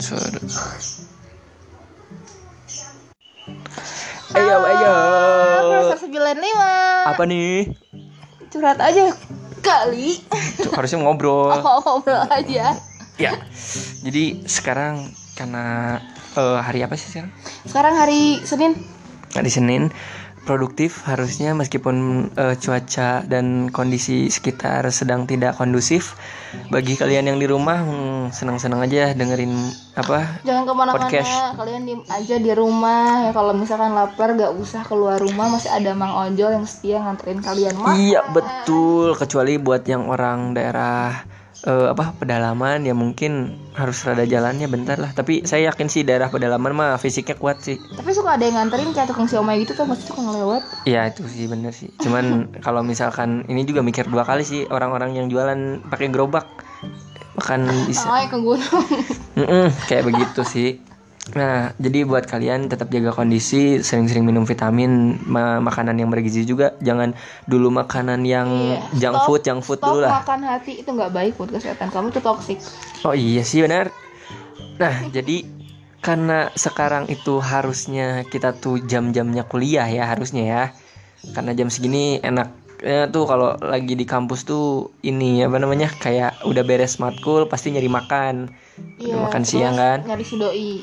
sponsor. Ayo, ayo. Profesor 95 Apa nih? Curhat aja kali harusnya ngobrol. Oh ngobrol aja Ya. Jadi sekarang karena eh, hari apa sih sekarang? Sekarang hari Senin Hari Senin produktif harusnya meskipun eh, cuaca dan kondisi sekitar sedang tidak kondusif. Bagi kalian yang di rumah hmm, senang-senang aja dengerin apa Jangan ke mana-mana. Podcast. Kalian diem aja di rumah. Ya Kalau misalkan lapar gak usah keluar rumah. Masih ada Mang Ojol yang setia nganterin kalian makan. Iya betul. Kecuali buat yang orang daerah eh, apa pedalaman ya mungkin harus rada jalannya bentar lah. Tapi saya yakin sih daerah pedalaman mah fisiknya kuat sih. Tapi suka ada yang nganterin kayak tukang siomay gitu tuh Pasti suka ngelewat Iya itu sih bener sih. Cuman kalau misalkan ini juga mikir dua kali sih orang-orang yang jualan pakai gerobak. Makan bisa. Sama ke gunung Mm-mm, kayak begitu sih Nah, jadi buat kalian tetap jaga kondisi, sering-sering minum vitamin, ma- makanan yang bergizi juga. Jangan dulu makanan yang Iya, junk stop- food, junk food Stop dulu lah. makan hati itu nggak baik buat kesehatan kamu itu toksik Oh iya sih benar. Nah, jadi karena sekarang itu harusnya kita tuh jam-jamnya kuliah ya harusnya ya. Karena jam segini enak ya tuh kalau lagi di kampus tuh ini apa namanya kayak udah beres matkul pasti nyari makan. Iya, makan siang kan. Nyari si doi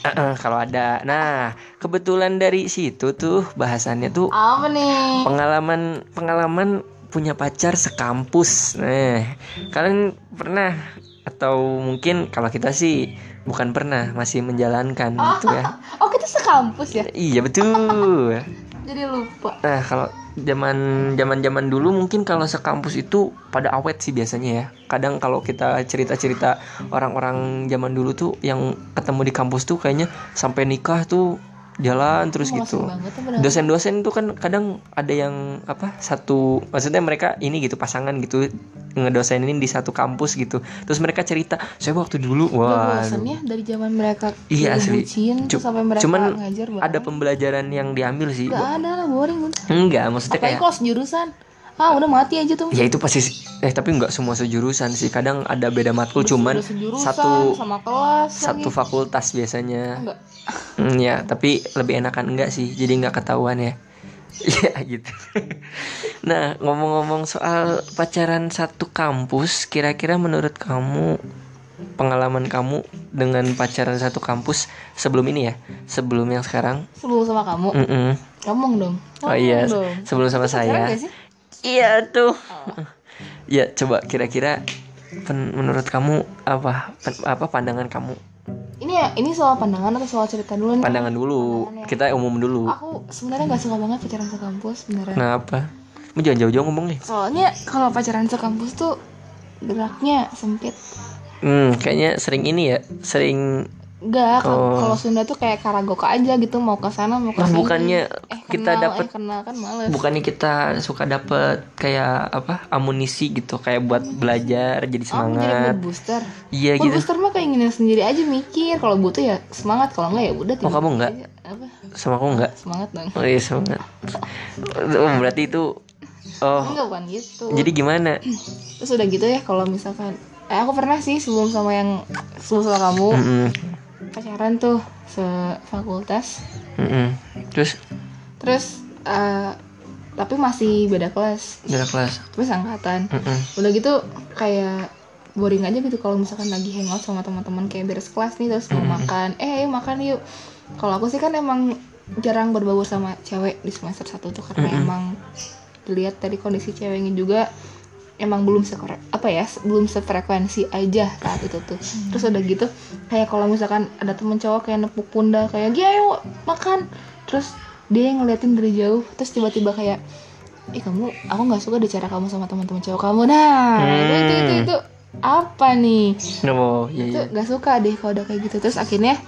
Eh, kalau ada. Nah, kebetulan dari situ tuh bahasannya tuh Apa nih? pengalaman pengalaman punya pacar sekampus. Nah, kalian pernah atau mungkin kalau kita sih bukan pernah masih menjalankan gitu ya. Oh kita sekampus ya? Iya betul. Jadi lupa Nah, kalau zaman zaman zaman dulu mungkin kalau sekampus itu pada awet sih biasanya ya. Kadang kalau kita cerita-cerita orang-orang zaman dulu tuh yang ketemu di kampus tuh kayaknya sampai nikah tuh jalan terus gitu. Dosen-dosen tuh kan kadang ada yang apa satu maksudnya mereka ini gitu pasangan gitu ngedosenin di satu kampus gitu. Terus mereka cerita, "Saya waktu dulu wah ya dari zaman mereka Iya, asli. bucin sampai mereka cuman ngajar bareng. ada pembelajaran yang diambil sih. Gak ada lah boring. Enggak, maksudnya Apalagi kayak kalau sejurusan Ah udah mati aja tuh ya itu pasti eh tapi nggak semua sejurusan sih kadang ada beda matkul cuman satu sama kelas satu lagi. fakultas biasanya Enggak Hmm, ya tapi lebih enakan enggak sih jadi nggak ketahuan ya Iya gitu nah ngomong-ngomong soal pacaran satu kampus kira-kira menurut kamu pengalaman kamu dengan pacaran satu kampus sebelum ini ya sebelum yang sekarang Sebelum sama kamu Mm-mm. Ngomong dong oh Ngomong iya dong. sebelum sama Pacaran saya? Iya tuh. Ya coba kira-kira menurut kamu apa pen- apa pandangan kamu? Ini ya ini soal pandangan atau soal cerita dulu nih Pandangan dulu. Pandangan ya. Kita umum dulu. Aku sebenarnya gak suka banget pacaran sekampus beneran Kenapa? Mau jangan jauh-jauh ngomong nih. Soalnya kalau pacaran sekampus tuh geraknya sempit. Hmm, kayaknya sering ini ya, sering Enggak, Oh. kalau Sunda tuh kayak karagoka aja gitu mau ke sana mau ke sini. bukannya eh, kita dapet- eh, kenal kan males. bukannya kita suka dapet kayak apa amunisi gitu kayak buat belajar jadi Oh, jadi semangat. booster. Iya gitu. booster mah keinginan sendiri aja mikir. Kalau butuh ya semangat, kalau enggak ya udah. Oh, kamu enggak? aja. Apa? Sama aku enggak? Semangat dong. Oh iya semangat. Oh, berarti itu Oh, Enggak bukan gitu. jadi gimana? Terus udah gitu ya kalau misalkan eh aku pernah sih sebelum sama yang sebelum sama kamu Mm-mm. pacaran tuh sefakultas. Mm-mm. Terus Terus eh, tapi masih beda kelas. beda kelas. Terus angkatan. Mm-mm. udah gitu kayak boring aja gitu kalau misalkan lagi hangout sama teman-teman kayak beres kelas nih terus mau makan eh ayo makan yuk. Kalau aku sih kan emang jarang berbaur sama cewek di semester 1 tuh karena emang dilihat dari kondisi ceweknya juga emang belum sekore apa ya belum sefrekuensi aja saat itu tuh. Terus udah gitu kayak kalau misalkan ada temen cowok kayak nepuk pundak kayak dia ayo makan. Terus dia yang ngeliatin dari jauh terus tiba-tiba kayak eh kamu aku nggak suka deh cara kamu sama teman-teman cowok kamu. Nah itu, itu itu itu apa nih? Oh, iya itu iya. nggak suka deh kalau udah kayak gitu. Terus akhirnya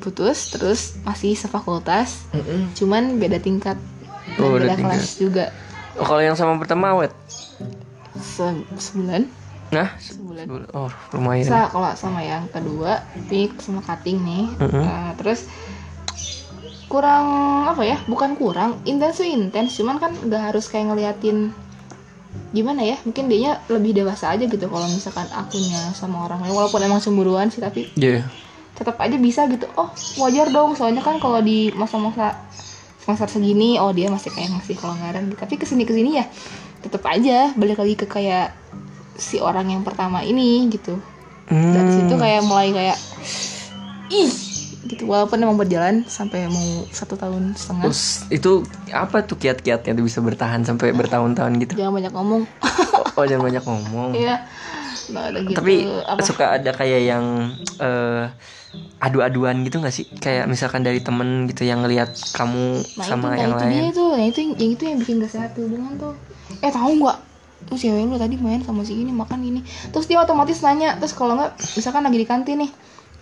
putus terus masih sefakultas. Mm-mm. cuman beda tingkat. Oh, beda beda kelas juga. Oh, kalau yang sama pertama awet. Se- sebulan Nah, sebulan oh lumayan. Sa kalau sama yang kedua pick sama cutting nih. Mm-mm. Nah, terus kurang apa ya bukan kurang intens tuh intens. Cuman kan nggak harus kayak ngeliatin gimana ya mungkin dia lebih dewasa aja gitu kalau misalkan akunya sama orang lain walaupun emang cemburuan sih tapi Iya. tetap aja bisa gitu oh wajar dong soalnya kan kalau di masa-masa semester segini oh dia masih kayak masih kelonggaran gitu tapi ke sini ke sini ya tetap aja balik lagi ke kayak si orang yang pertama ini gitu dari Hmm. situ kayak mulai kayak ih gitu. Walaupun emang berjalan sampai mau satu tahun setengah. Terus itu apa tuh kiat-kiatnya tuh bisa bertahan sampai bertahun-tahun gitu? jangan banyak ngomong. Oh, oh, jangan banyak ngomong. iya. Nah ada gitu. Tapi apa? suka ada kayak yang eh, adu-aduan gitu gak sih? Kayak misalkan dari temen gitu yang ngelihat kamu nah sama itu, yang nah itu lain. dia tuh. Nah itu yang itu yang bikin gak sehat hubungan tuh. Eh tahu nggak? Tuh cewek lu tadi main sama si ini makan ini. Terus dia otomatis nanya. Terus kalau nggak misalkan lagi di kantin nih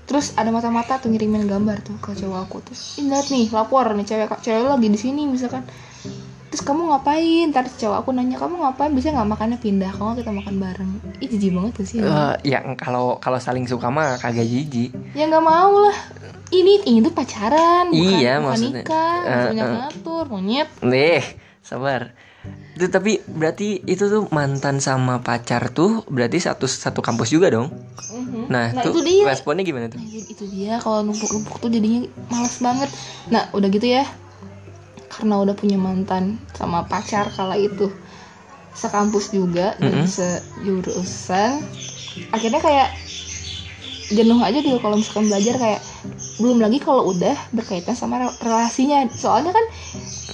terus ada mata-mata tuh ngirimin gambar tuh ke cewek aku terus lihat nih lapor nih cewek cewek lagi di sini misalkan. Terus kamu ngapain? Tadi cewek aku nanya kamu ngapain? Bisa nggak makannya pindah? Kalau kita makan bareng. Ih jijik banget tuh sih Eh, yang kalau kalau saling suka mah kagak jijik. ya nggak mau lah. Ini ini tuh pacaran bukan, Iya, bukan maksudnya. nikah banyak eh. ngatur monyet. Nih, sabar. Itu tapi berarti itu tuh mantan sama pacar tuh berarti satu satu kampus juga dong. Mhm. Nah, Nah, tuh itu dia. responnya gimana tuh? Nah, itu dia kalau numpuk-numpuk tuh jadinya males banget. Nah, udah gitu ya. Karena udah punya mantan sama pacar kala itu sekampus juga dan Mm-mm. sejurusan. Akhirnya kayak jenuh aja gitu kalau misalkan belajar kayak belum lagi kalau udah berkaitan sama re- relasinya. Soalnya kan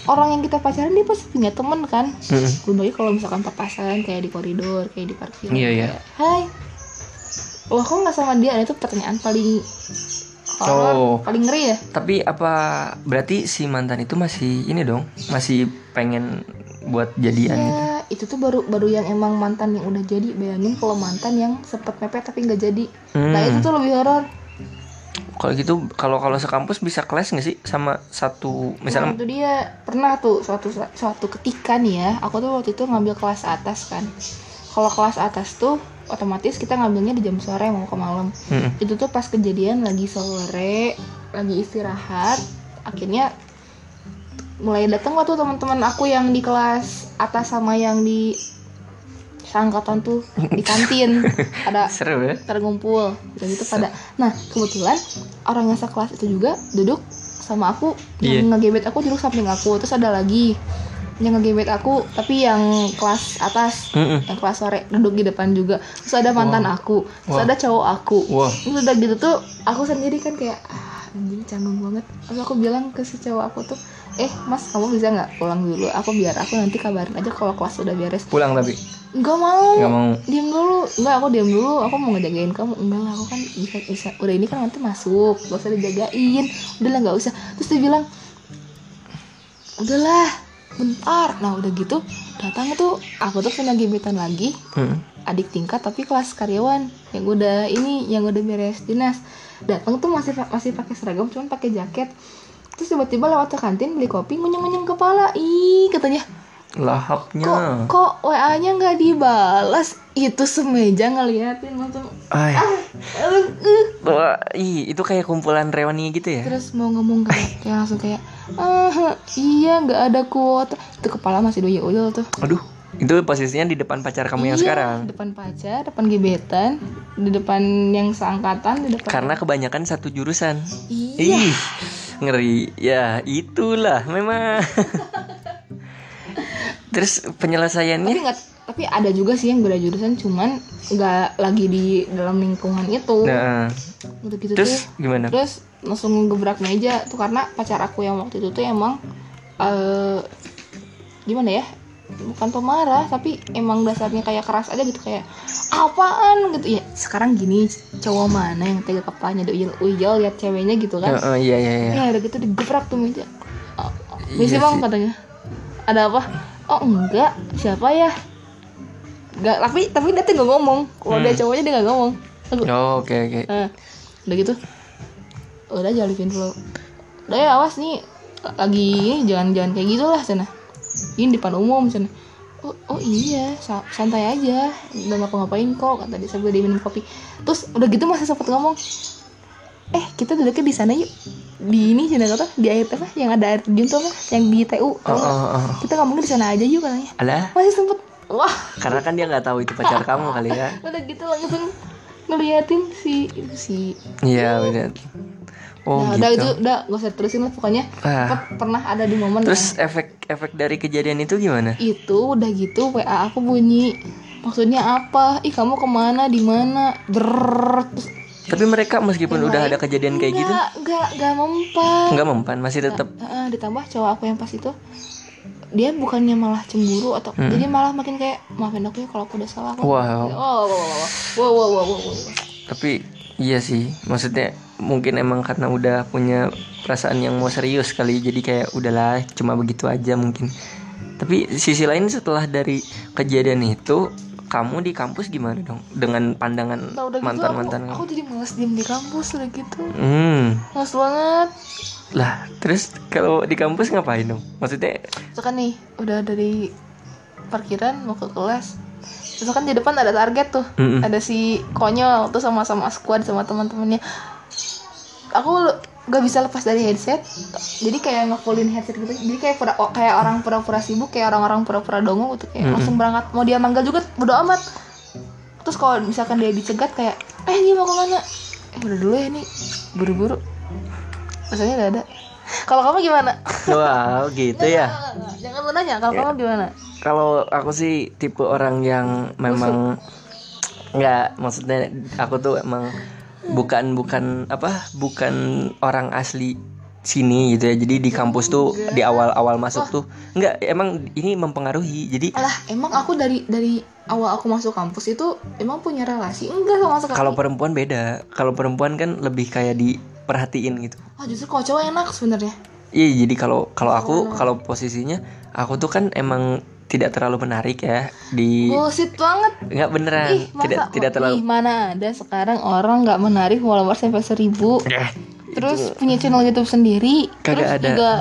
orang yang kita pacaran dia pasti punya temen kan. Mm-mm. Belum lagi kalau misalkan papasan kayak di koridor, kayak di parkir. Iya, iya. kayak, Hai. Wah, kok nggak sama dia? Nah, Itu pertanyaan paling Oh. paling ngeri ya. Tapi apa berarti si mantan itu masih ini dong, masih pengen buat jadian gitu? Ya, itu tuh baru baru yang emang mantan yang udah jadi. Bayangin kalau mantan yang sempet mepet tapi nggak jadi. Nah, Hmm. itu tuh lebih horor. Kalau gitu kalau kalau sekampus bisa kelas nggak sih sama satu Nah, misalnya itu dia pernah tuh suatu suatu ketika nih ya, aku tuh waktu itu ngambil kelas atas kan. Kalau kelas atas tuh otomatis kita ngambilnya di jam sore mau ke malam. Mm-mm. Itu tuh pas kejadian lagi sore, lagi istirahat, akhirnya mulai datang waktu teman-teman aku yang di kelas atas sama yang di seangkatan tuh di kantin. Ada seru ya? tergumpul dan gitu pada nah kebetulan orang yang sekelas itu juga duduk sama aku yang Iya. ngegebet aku duduk samping aku. Terus ada lagi yang ngegebet aku tapi yang kelas atas Mm-mm. yang kelas sore duduk di depan juga. Terus ada mantan aku terus Wow. ada cowok aku. Wah, terus udah gitu tuh aku sendiri kan kayak ah anjing canggung banget. Terus aku bilang ke si cowok aku tuh eh mas kamu bisa nggak pulang dulu? Aku biar aku nanti kabarin aja kalau kelas udah beres. Pulang tapi nggak mau. Nggak mau. diam dulu. Nggak aku diam dulu. Aku mau ngejagain kamu. Enggak lah aku kan bisa bisa. Udah ini kan nanti masuk. Gak usah dijagain. Udahlah nggak usah. Terus dia bilang udahlah bentar. Nah udah gitu datang tuh aku tuh punya gebetan lagi. Mm. adik tingkat tapi kelas karyawan. Yang udah ini yang udah beres dinas. Datang tuh masih masih pakai seragam cuman pakai jaket. Terus tiba-tiba lewat ke kantin beli kopi ngunyeng-ngunyeng kepala. Ih katanya Lahapnya. kok wa nya nggak dibalas itu semeja ngeliatin langsung Ay, "Aduh, uh." ih, itu kayak kumpulan rewani gitu ya? terus mau ngomong kayak kayak langsung kayak ah iya nggak ada kuota itu kepala masih doyok uyul tuh Aduh, itu posisinya di depan pacar kamu yang Iya, sekarang. depan pacar depan gebetan di depan yang seangkatan di depan Karena kebanyakan satu jurusan. iya Ih, ngeri. Ya, itulah memang. Terus tapi penyelesaiannya nggak tapi ada juga sih yang beda jurusan cuman nggak lagi di dalam lingkungan itu. Nah, gitu gitu terus tuh. gimana? terus langsung gebrak meja tuh karena pacar aku yang waktu itu tuh emang eh gimana ya bukan pemarah tapi emang dasarnya kayak keras aja gitu kayak apaan? gitu. Ya sekarang gini cowok mana yang tega kepalanya ada uyel uyel lihat ceweknya gitu kan. Heeh, iya iya iya. ya udah gitu digebrak tuh meja. Oh, Iya misi bang sih. katanya. Ada apa oh enggak siapa ya enggak tapi tapi dia tuh nggak ngomong kalau dia Hmm. cowoknya dia nggak ngomong Aku, Oh, oke oke. Nah, udah gitu. Udah jalipin dulu. Udah ya awas nih lagi ini jangan-jangan kayak gitulah sana. Ini depan umum sana. Oh, oh iya, sa- santai aja. Udah ngapa ngapain kok kata dia sambil dia minum kopi. Terus udah gitu masih sempat ngomong. Eh, kita duduknya di sana yuk. Di ini sana kata di air apa yang ada air terjun tuh apa? Yang di TU. Oh, oh, oh. Kita ngomongnya di sana aja yuk katanya. Alah, Masih sempet wah karena kan dia nggak tahu itu pacar kamu kali ya udah gitu langsung ngeliatin si si iya benar oh nah, udah gitu itu udah gak usah terusin lah pokoknya Ah. Pernah ada di momen terus efek efek dari kejadian itu gimana itu udah gitu WA aku bunyi maksudnya apa ih kamu ke mana di mana. Terus, tapi mereka meskipun yang udah lain, ada kejadian kayak gitu enggak enggak enggak mempan. nggak mempan masih tetap ditambah cowok aku yang pas itu dia bukannya malah cemburu atau jadi malah makin kayak maafin aku ya kalau aku udah salah. Aku wow wow wow wow wow wow wow, wow, wow. tapi iya sih maksudnya mungkin emang karena udah punya perasaan yang mau serius kali jadi kayak udahlah cuma begitu aja mungkin. Tapi sisi lain setelah dari kejadian itu kamu di kampus gimana dong? Dengan pandangan Nah, udah gitu mantan aku, mantan aku jadi males diem di kampus udah gitu. Hmm. Males banget. Lah terus kalau di kampus ngapain dong? Maksudnya Terus kan nih udah dari parkiran mau ke kelas. Terus kan di depan ada target tuh. Mm-mm. Ada si konyol tuh sama-sama squad sama teman-temannya. Aku lu- gak bisa lepas dari headset. Jadi kayak ngefullin headset gitu. Jadi kayak pura, kayak orang pura-pura sibuk Kayak orang-orang pura-pura dongo gitu. Kayak langsung berangkat. Mau dia manggil juga bodo amat. Terus kalau misalkan dia dicegat kayak Eh dia mau ke mana? Eh udah dulu ya nih Buru-buru. Rasanya gak ada. Kalau kamu gimana? wow gitu ya. Jangan lu nanya, kalau kamu gimana? kalau aku sih tipe orang yang memang nggak maksudnya aku tuh emang bukan bukan apa bukan orang asli sini gitu ya. Jadi di kampus tuh di awal-awal masuk tuh nggak emang ini mempengaruhi. Jadi Alah, emang aku dari dari awal aku masuk kampus itu emang punya relasi? Enggak sama sekali. kalau perempuan beda. Kalau perempuan kan lebih kayak diperhatiin gitu. Ah, justru kalau cowok enak sebenarnya. iya jadi kalau kalau aku kalau posisinya aku tuh kan emang tidak terlalu menarik ya di Bullshit banget. nggak beneran Ih, masa, tidak tidak terlalu Ih, mana ada sekarang orang nggak menarik follower sampai seribu. Eh, Terus punya channel YouTube sendiri. Kagak Terus ada. juga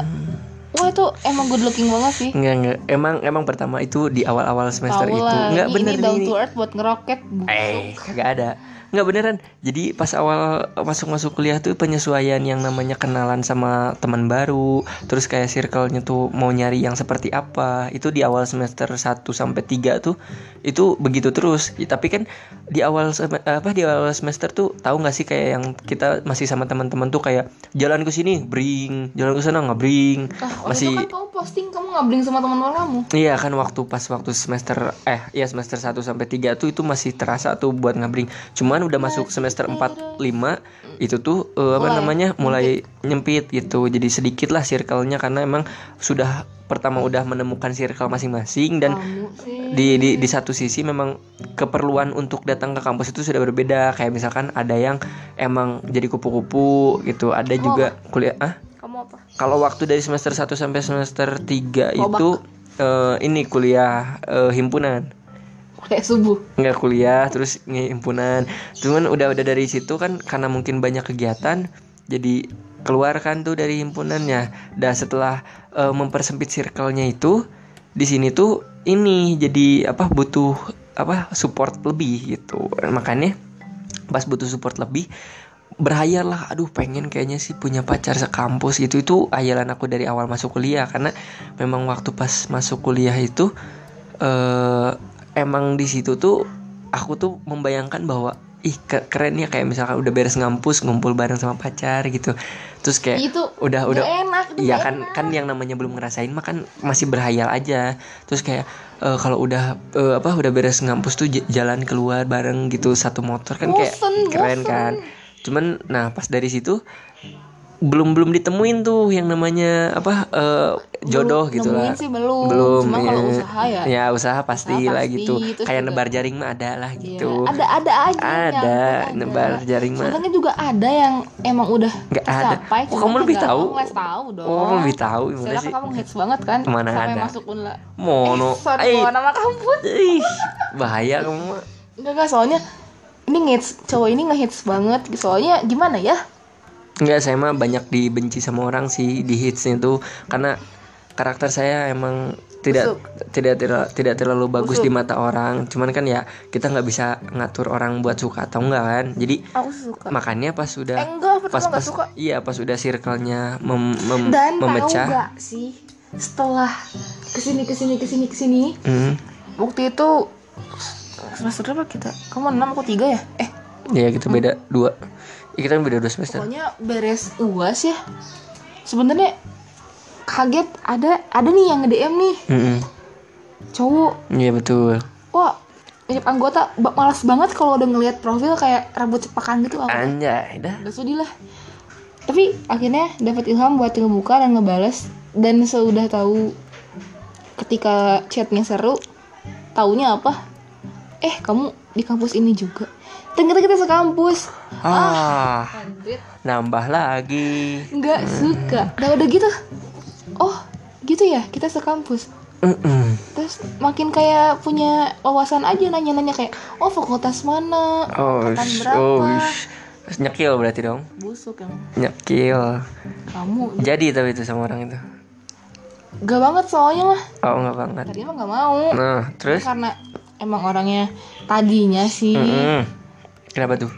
Wah itu emang good looking banget sih. Enggak enggak emang emang pertama itu di awal-awal semester Tahu itu enggak ini, bener ini down ini. to earth buat ngeroket. busuk. Eh, kagak ada. Enggak beneran. Jadi pas awal masuk-masuk kuliah tuh penyesuaian yang namanya kenalan sama teman baru, terus kayak circle-nya tuh mau nyari yang seperti apa. Itu di awal semester 1 sampai 3 tuh itu begitu terus. Ya, tapi kan di awal apa di awal semester tuh tahu nggak sih kayak yang kita masih sama teman-teman tuh kayak jalan ke sini bring, jalan ke sana nggak bring. Masih itu kan kamu posting kamu ngabling sama teman-teman kamu. Iya kan waktu pas waktu semester eh ya semester 1 sampai 3 tuh itu masih terasa tuh buat ngabring. Cuman udah masuk semester 4 5 itu tuh eh, apa Mulai namanya mulai nyempit gitu. Jadi sedikit lah circle-nya karena emang sudah pertama udah menemukan circle masing-masing dan Kamu di, di di satu sisi memang keperluan untuk datang ke kampus itu sudah berbeda. Kayak misalkan ada yang emang jadi kupu-kupu gitu. Ada juga kuliah ah? Kamu apa? kalau waktu dari semester 1 sampai semester 3 Lobak. itu eh, ini kuliah eh, himpunan Kayak subuh. nggak kuliah terus himpunan cuman udah udah dari situ kan karena mungkin banyak kegiatan jadi keluar kan tuh dari himpunannya. Dan setelah eh, mempersempit circle-nya itu di sini tuh ini jadi apa butuh apa support lebih gitu. Makanya pas butuh support lebih berhayal lah aduh pengen kayaknya sih punya pacar sekampus gitu. Itu hayalan aku dari awal masuk kuliah karena memang waktu pas masuk kuliah itu eh emang di situ tuh aku tuh membayangkan bahwa ih ke- keren ya kayak misalkan udah beres ngampus ngumpul bareng sama pacar gitu. Terus kayak Itu udah udah enak, itu iya nggak kan kan yang namanya belum ngerasain mah kan masih berhayal aja. Terus kayak eh, kalau udah eh, apa udah beres ngampus tuh jalan keluar bareng gitu satu motor kan kayak Bosen, keren bosen. kan. Cuman nah pas dari situ belum belum ditemuin tuh yang namanya apa eh, jodoh Belum, gitu lah sih belum. belum Cuma kalau ya. usaha ya. ya usaha pasti Usaha lah pasti, gitu kayak juga- nebar jaring mah ada lah Iya, gitu Ada ada aja. yang ada ada. nebar jaring mah Sebenarnya juga ada yang emang udah Nggak ada. Oh, kamu lebih tahu? Kamu tahu dong. oh lebih tahu gimana sih kamu hits banget kan. Mana Sampai ada. masuk unla. mono Eh, nama kampus. ih, bahaya kamu Enggak enggak soalnya ini ngehits cowok ini ngehits banget. Soalnya gimana ya? Enggak, saya mah banyak dibenci sama orang sih di hitsnya tuh karena karakter saya emang tidak tidak tidak tidak terlalu bagus di mata orang. Cuman kan ya kita nggak bisa ngatur orang buat suka atau enggak kan. Jadi Aku suka. makanya pas Eh, sudah enggak, pertama pas pas suka. iya pas udah circle-nya mem- mem- Dan memecah. gak sih setelah ke sini ke sini ke sini ke sini Hmm, waktu itu semester berapa kita kamu enam aku tiga ya eh ya kita beda dua ya, kita kan beda dua semester. Pokoknya beres uas ya. Sebenarnya kaget ada ada nih yang nge DM nih. Mm-mm. cowok. Iya betul. Wah mirip anggota malas banget kalau udah ngelihat profil kayak rambut cepakan gitu aku anjay dah. Udah sedih lah. Tapi akhirnya dapat ilham buat ngebuka dan ngebales. Dan sudah tahu ketika chatnya seru taunya apa? Eh kamu di kampus ini juga ternyata kita sekampus. Ah. Anjir, nambah lagi. Nggak suka. Dan udah gitu. Oh gitu ya kita sekampus. Mm-mm. terus makin kayak punya wawasan aja nanya-nanya kayak oh fakultas mana? Oh angkatan berapa? oh nyekil berarti dong. Busuk yang nyekil. Kamu. Jadi tapi itu sama orang itu. Gak banget soalnya mah oh enggak banget. Tadinya mah gak mau. Nah terus? Karena emang orangnya tadinya sih. Mm-mm. Kenapa tuh?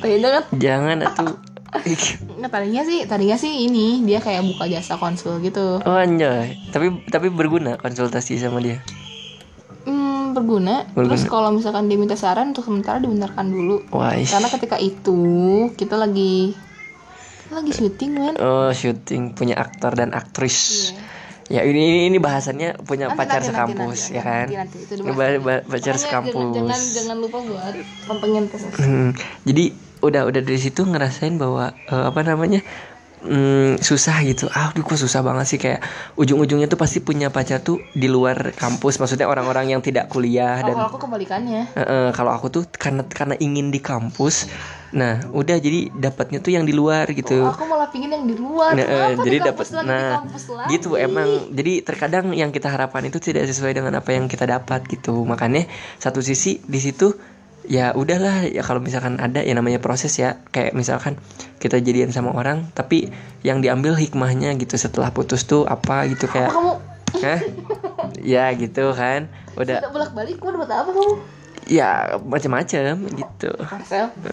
Tadinya kan jangan atuh. Nggak, tadinya sih tadinya sih ini dia kayak buka jasa konsul gitu. Oh anjay. Tapi tapi berguna konsultasi sama dia? Hmm, berguna. Berguna. terus kalau misalkan dia minta saran untuk sementara dibenarkan dulu. Wah karena ketika itu kita lagi lagi syuting man oh syuting punya aktor dan aktris. Iya. Ya ini ini, ini bahasannya punya Nanti, pacar nanti, sekampus nanti, ya nanti, kan? nanti, nanti, itu Ini dibahas. ba- ba- pacar Makanya sekampus. jangan, jangan jangan lupa buat tes Hmm, jadi udah udah dari situ ngerasain bahwa eh, apa namanya hmm, susah gitu. Ah, aduh kok susah banget sih kayak ujung-ujungnya tuh pasti punya pacar tuh di luar kampus. Maksudnya orang-orang yang tidak kuliah dan kalau aku kebalikannya Eh, eh, kalau aku tuh karena karena ingin di kampus. Nah, udah jadi dapatnya tuh yang di luar gitu. aku malah pingin yang di luar Nah, eh, Kenapa jadi dapat nah lagi? gitu emang jadi terkadang yang kita harapkan itu tidak sesuai dengan apa yang kita dapat gitu makanya satu sisi di situ ya udahlah. Ya kalau misalkan ada ya namanya proses ya. Kayak misalkan kita jadian sama orang tapi yang diambil hikmahnya gitu setelah putus tuh apa gitu apa kayak kamu? Hah? ya gitu kan. Udah. Bolak balik kamu dapat apa kamu? Ya macam-macam gitu.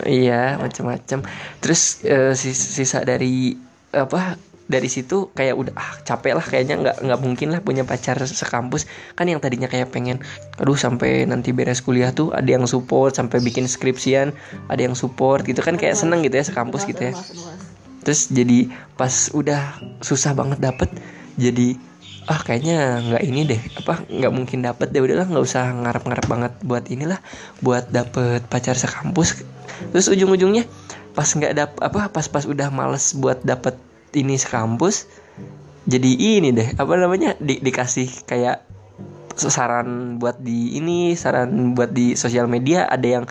Iya macam-macam. Terus sis- sisa dari apa dari situ kayak udah ah capek lah kayaknya nggak nggak mungkin lah punya pacar sekampus. Kan yang tadinya kayak pengen aduh sampai nanti beres kuliah tuh ada yang support sampai bikin skripsian ada yang support gitu kan kayak seneng gitu ya sekampus gitu ya. Terus jadi pas udah susah banget dapet jadi ah kayaknya nggak ini deh apa nggak mungkin dapet deh udahlah nggak usah ngarep-ngarep banget buat inilah buat dapet pacar sekampus. Terus ujung-ujungnya pas nggak dap apa pas pas udah males buat dapet ini sekampus jadi ini deh apa namanya di- dikasih kayak saran buat di ini saran buat di sosial media ada yang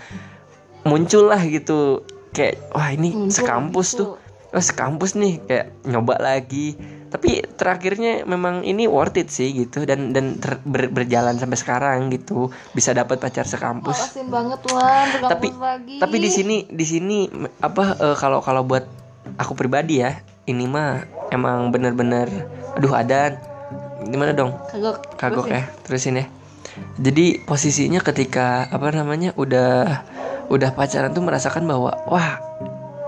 muncul lah gitu kayak wah ini Muncul, sekampus muncul. tuh oh sekampus nih kayak nyoba lagi tapi terakhirnya memang ini worth it sih gitu dan dan ter- ber- berjalan sampai sekarang gitu bisa dapat pacar sekampus banget lah tapi lagi. tapi di sini di sini apa eh, kalau kalau buat aku pribadi ya ini mah emang bener-bener aduh adan. Gimana dong? Kagok. Kagok ya terusin ya. Jadi posisinya ketika apa namanya udah udah pacaran tuh merasakan bahwa wah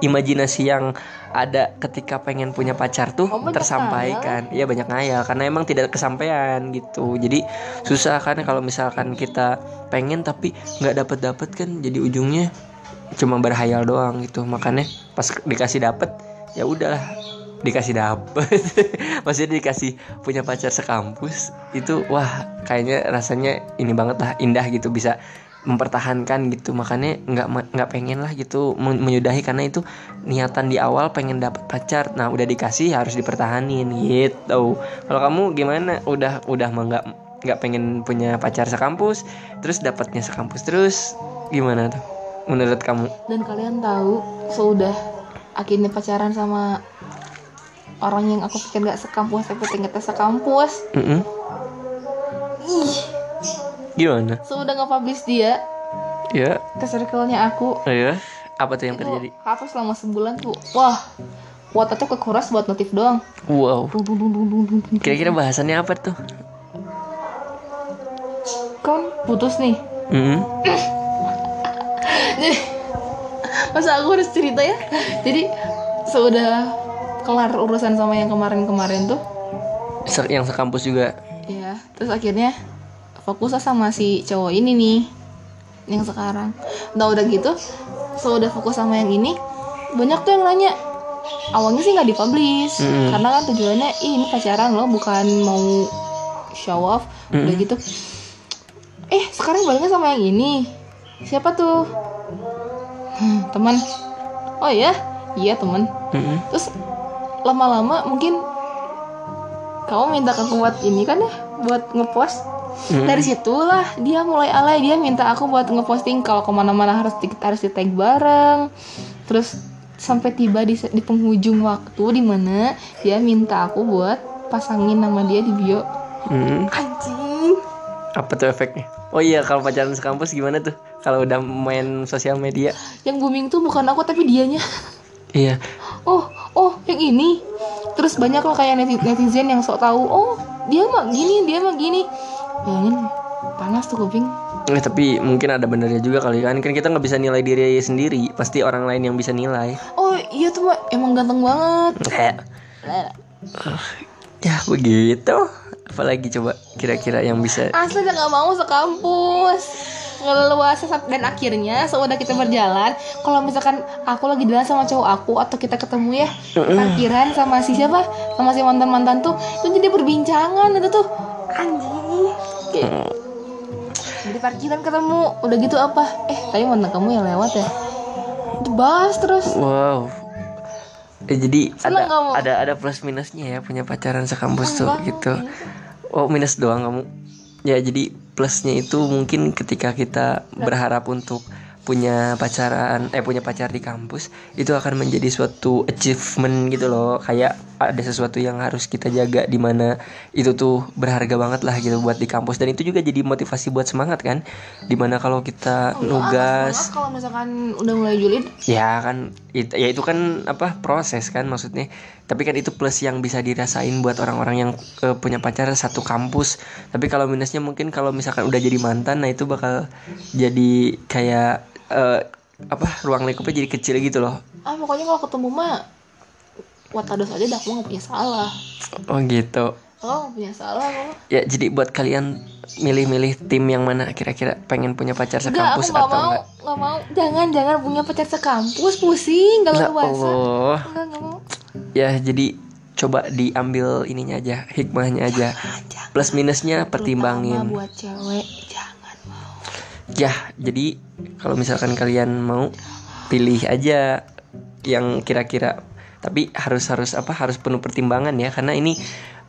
imajinasi yang ada ketika pengen punya pacar tuh Oh, tersampaikan. iya banyak ngayal karena emang tidak kesampaian gitu. Jadi susah kan kalau misalkan kita pengen tapi nggak dapet dapet kan jadi ujungnya cuma berhayal doang gitu. Makanya pas dikasih dapet ya udahlah dikasih dapet. Maksudnya dikasih punya pacar sekampus itu wah kayaknya rasanya ini banget lah indah gitu bisa mempertahankan gitu. Makanya nggak nggak pengen lah gitu men- menyudahi karena itu niatan di awal pengen dapat pacar. Nah udah dikasih harus dipertahanin gitu. Kalau kamu gimana? Udah udah mah nggak nggak pengen punya pacar sekampus terus dapatnya sekampus terus gimana tuh? Menurut kamu? Dan kalian tahu sudah akhirnya pacaran sama orang yang aku pikir gak sekampus tapi ternyata sekampus. Mm-mm. ih. Gimana? Sudah nge-publish dia ya ke circle-nya aku. Ya apa tuh yang itu terjadi? hapus selama sebulan tuh? Wah kuota tuh kekuras buat notif doang. Wow. Kira-kira bahasannya apa tuh? Kan putus nih. Mm-mm. Jadi, masa aku harus cerita ya? Jadi sudah kelar urusan sama yang kemarin-kemarin tuh. Yang sekampus juga. Iya, terus akhirnya fokus sama si cowok ini nih yang sekarang. Nah udah gitu so udah fokus sama yang ini banyak tuh yang nanya awalnya sih nggak dipublish Mm-mm. karena kan tujuannya "Ih, ini pacaran loh bukan mau show off. Udah gitu eh sekarang baliknya sama yang ini siapa tuh Hmm, teman. Oh iya? Iya teman. Mm-mm. terus lama-lama mungkin kamu minta aku buat ini kan ya? Buat ngepost? Mm-mm. dari situlah dia mulai alay. Dia minta aku buat ngeposting kalau ke mana-mana harus di, harus di tag bareng. Terus sampai tiba di, di penghujung waktu di mana dia minta aku buat pasangin nama dia di bio. Mm-mm. anjing. Apa tuh efeknya? Oh iya kalau pacaran sekampus gimana tuh kalau udah main sosial media. Yang booming tuh bukan aku tapi dianya. Iya. Oh oh yang ini. Terus banyak loh kayak neti- netizen yang sok tahu. Oh dia mah gini dia mah gini. Bayangin panas tuh kuping. Eh, tapi mungkin ada benernya juga kali kan. Kan kita nggak bisa nilai diri sendiri. Pasti orang lain yang bisa nilai. Oh iya tuh mah emang ganteng banget. Kayak ya begitu. Apalagi coba kira-kira yang bisa. Asli udah nggak mau sekampus leluasa dan akhirnya sudah kita berjalan kalau misalkan aku lagi jalan sama cowok aku atau kita ketemu ya parkiran sama si siapa? Sama si mantan mantan tuh itu jadi perbincangan itu tuh. Anjing. Kayak- di parkiran ketemu udah gitu apa? Eh tadi mantan kamu yang lewat ya? Dibahas terus. Wow. Eh, jadi ada kamu? ada ada plus minusnya ya punya pacaran sekampus tuh Enggak, gitu. Oh minus doang kamu. Ya jadi plusnya itu mungkin ketika kita berharap untuk punya pacaran eh punya pacar di kampus itu akan menjadi suatu achievement gitu loh. Kayak ada sesuatu yang harus kita jaga di mana itu tuh berharga banget lah gitu buat di kampus. Dan itu juga jadi motivasi buat semangat kan? Di mana kalau kita nugas kalau misalkan udah mulai julid. Ya kan itu ya itu kan apa proses kan maksudnya. Tapi kan itu plus yang bisa dirasain buat orang-orang yang eh, punya pacar satu kampus. Tapi kalau minusnya mungkin kalau misalkan udah jadi mantan nah itu bakal jadi kayak eh, apa ruang lingkupnya jadi kecil gitu loh ah pokoknya kalau ketemu mah watados aja dah aku nggak punya salah oh gitu oh nggak punya salah kok ya jadi buat kalian milih-milih tim yang mana kira-kira pengen punya pacar Enggak, aku sekampus nggak atau mau, enggak nggak mau. Jangan, jangan punya pacar sekampus, pusing, Ya leluasa. Allah Enggak, mau. ya jadi coba diambil ininya aja hikmahnya aja Jangan. plus minusnya Terutama pertimbangin buat cewek, jangan. Ya, jadi kalau misalkan kalian mau pilih aja yang kira-kira tapi harus harus apa harus penuh pertimbangan ya karena ini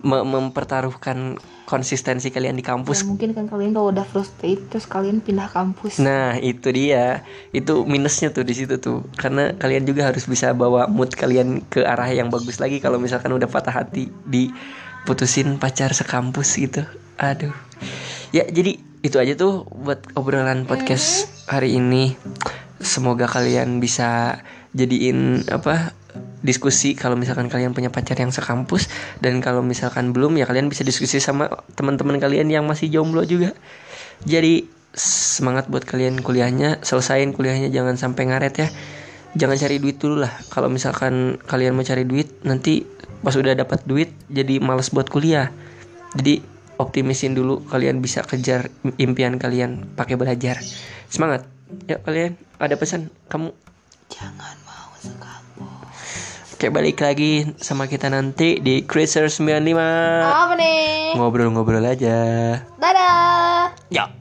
me- mempertaruhkan konsistensi kalian di Ya, kampus. mungkin kan kalian kalau udah frustrated terus kalian pindah kampus. Nah, itu dia. Itu minusnya tuh di situ tuh. Karena kalian juga harus bisa bawa mood kalian ke arah yang bagus lagi kalau misalkan udah patah hati diputusin pacar sekampus gitu. Aduh. Ya, jadi itu aja tuh buat obrolan podcast hari ini. Semoga kalian bisa jadiin apa diskusi kalau misalkan kalian punya pacar yang sekampus dan kalau misalkan belum ya kalian bisa diskusi sama teman-teman kalian yang masih jomblo juga. Jadi semangat buat kalian kuliahnya, selesain kuliahnya jangan sampai ngaret ya. Jangan cari duit dulu lah. Kalau misalkan kalian mau cari duit, nanti pas udah dapat duit jadi males buat kuliah. Jadi optimisin dulu kalian bisa kejar impian kalian pakai belajar. Semangat. Ya kalian ada pesan kamu Jangan mau sekampus. Oke balik lagi sama kita nanti di Cruiser 95 Apa nih? Ngobrol-ngobrol aja Dadah. Ya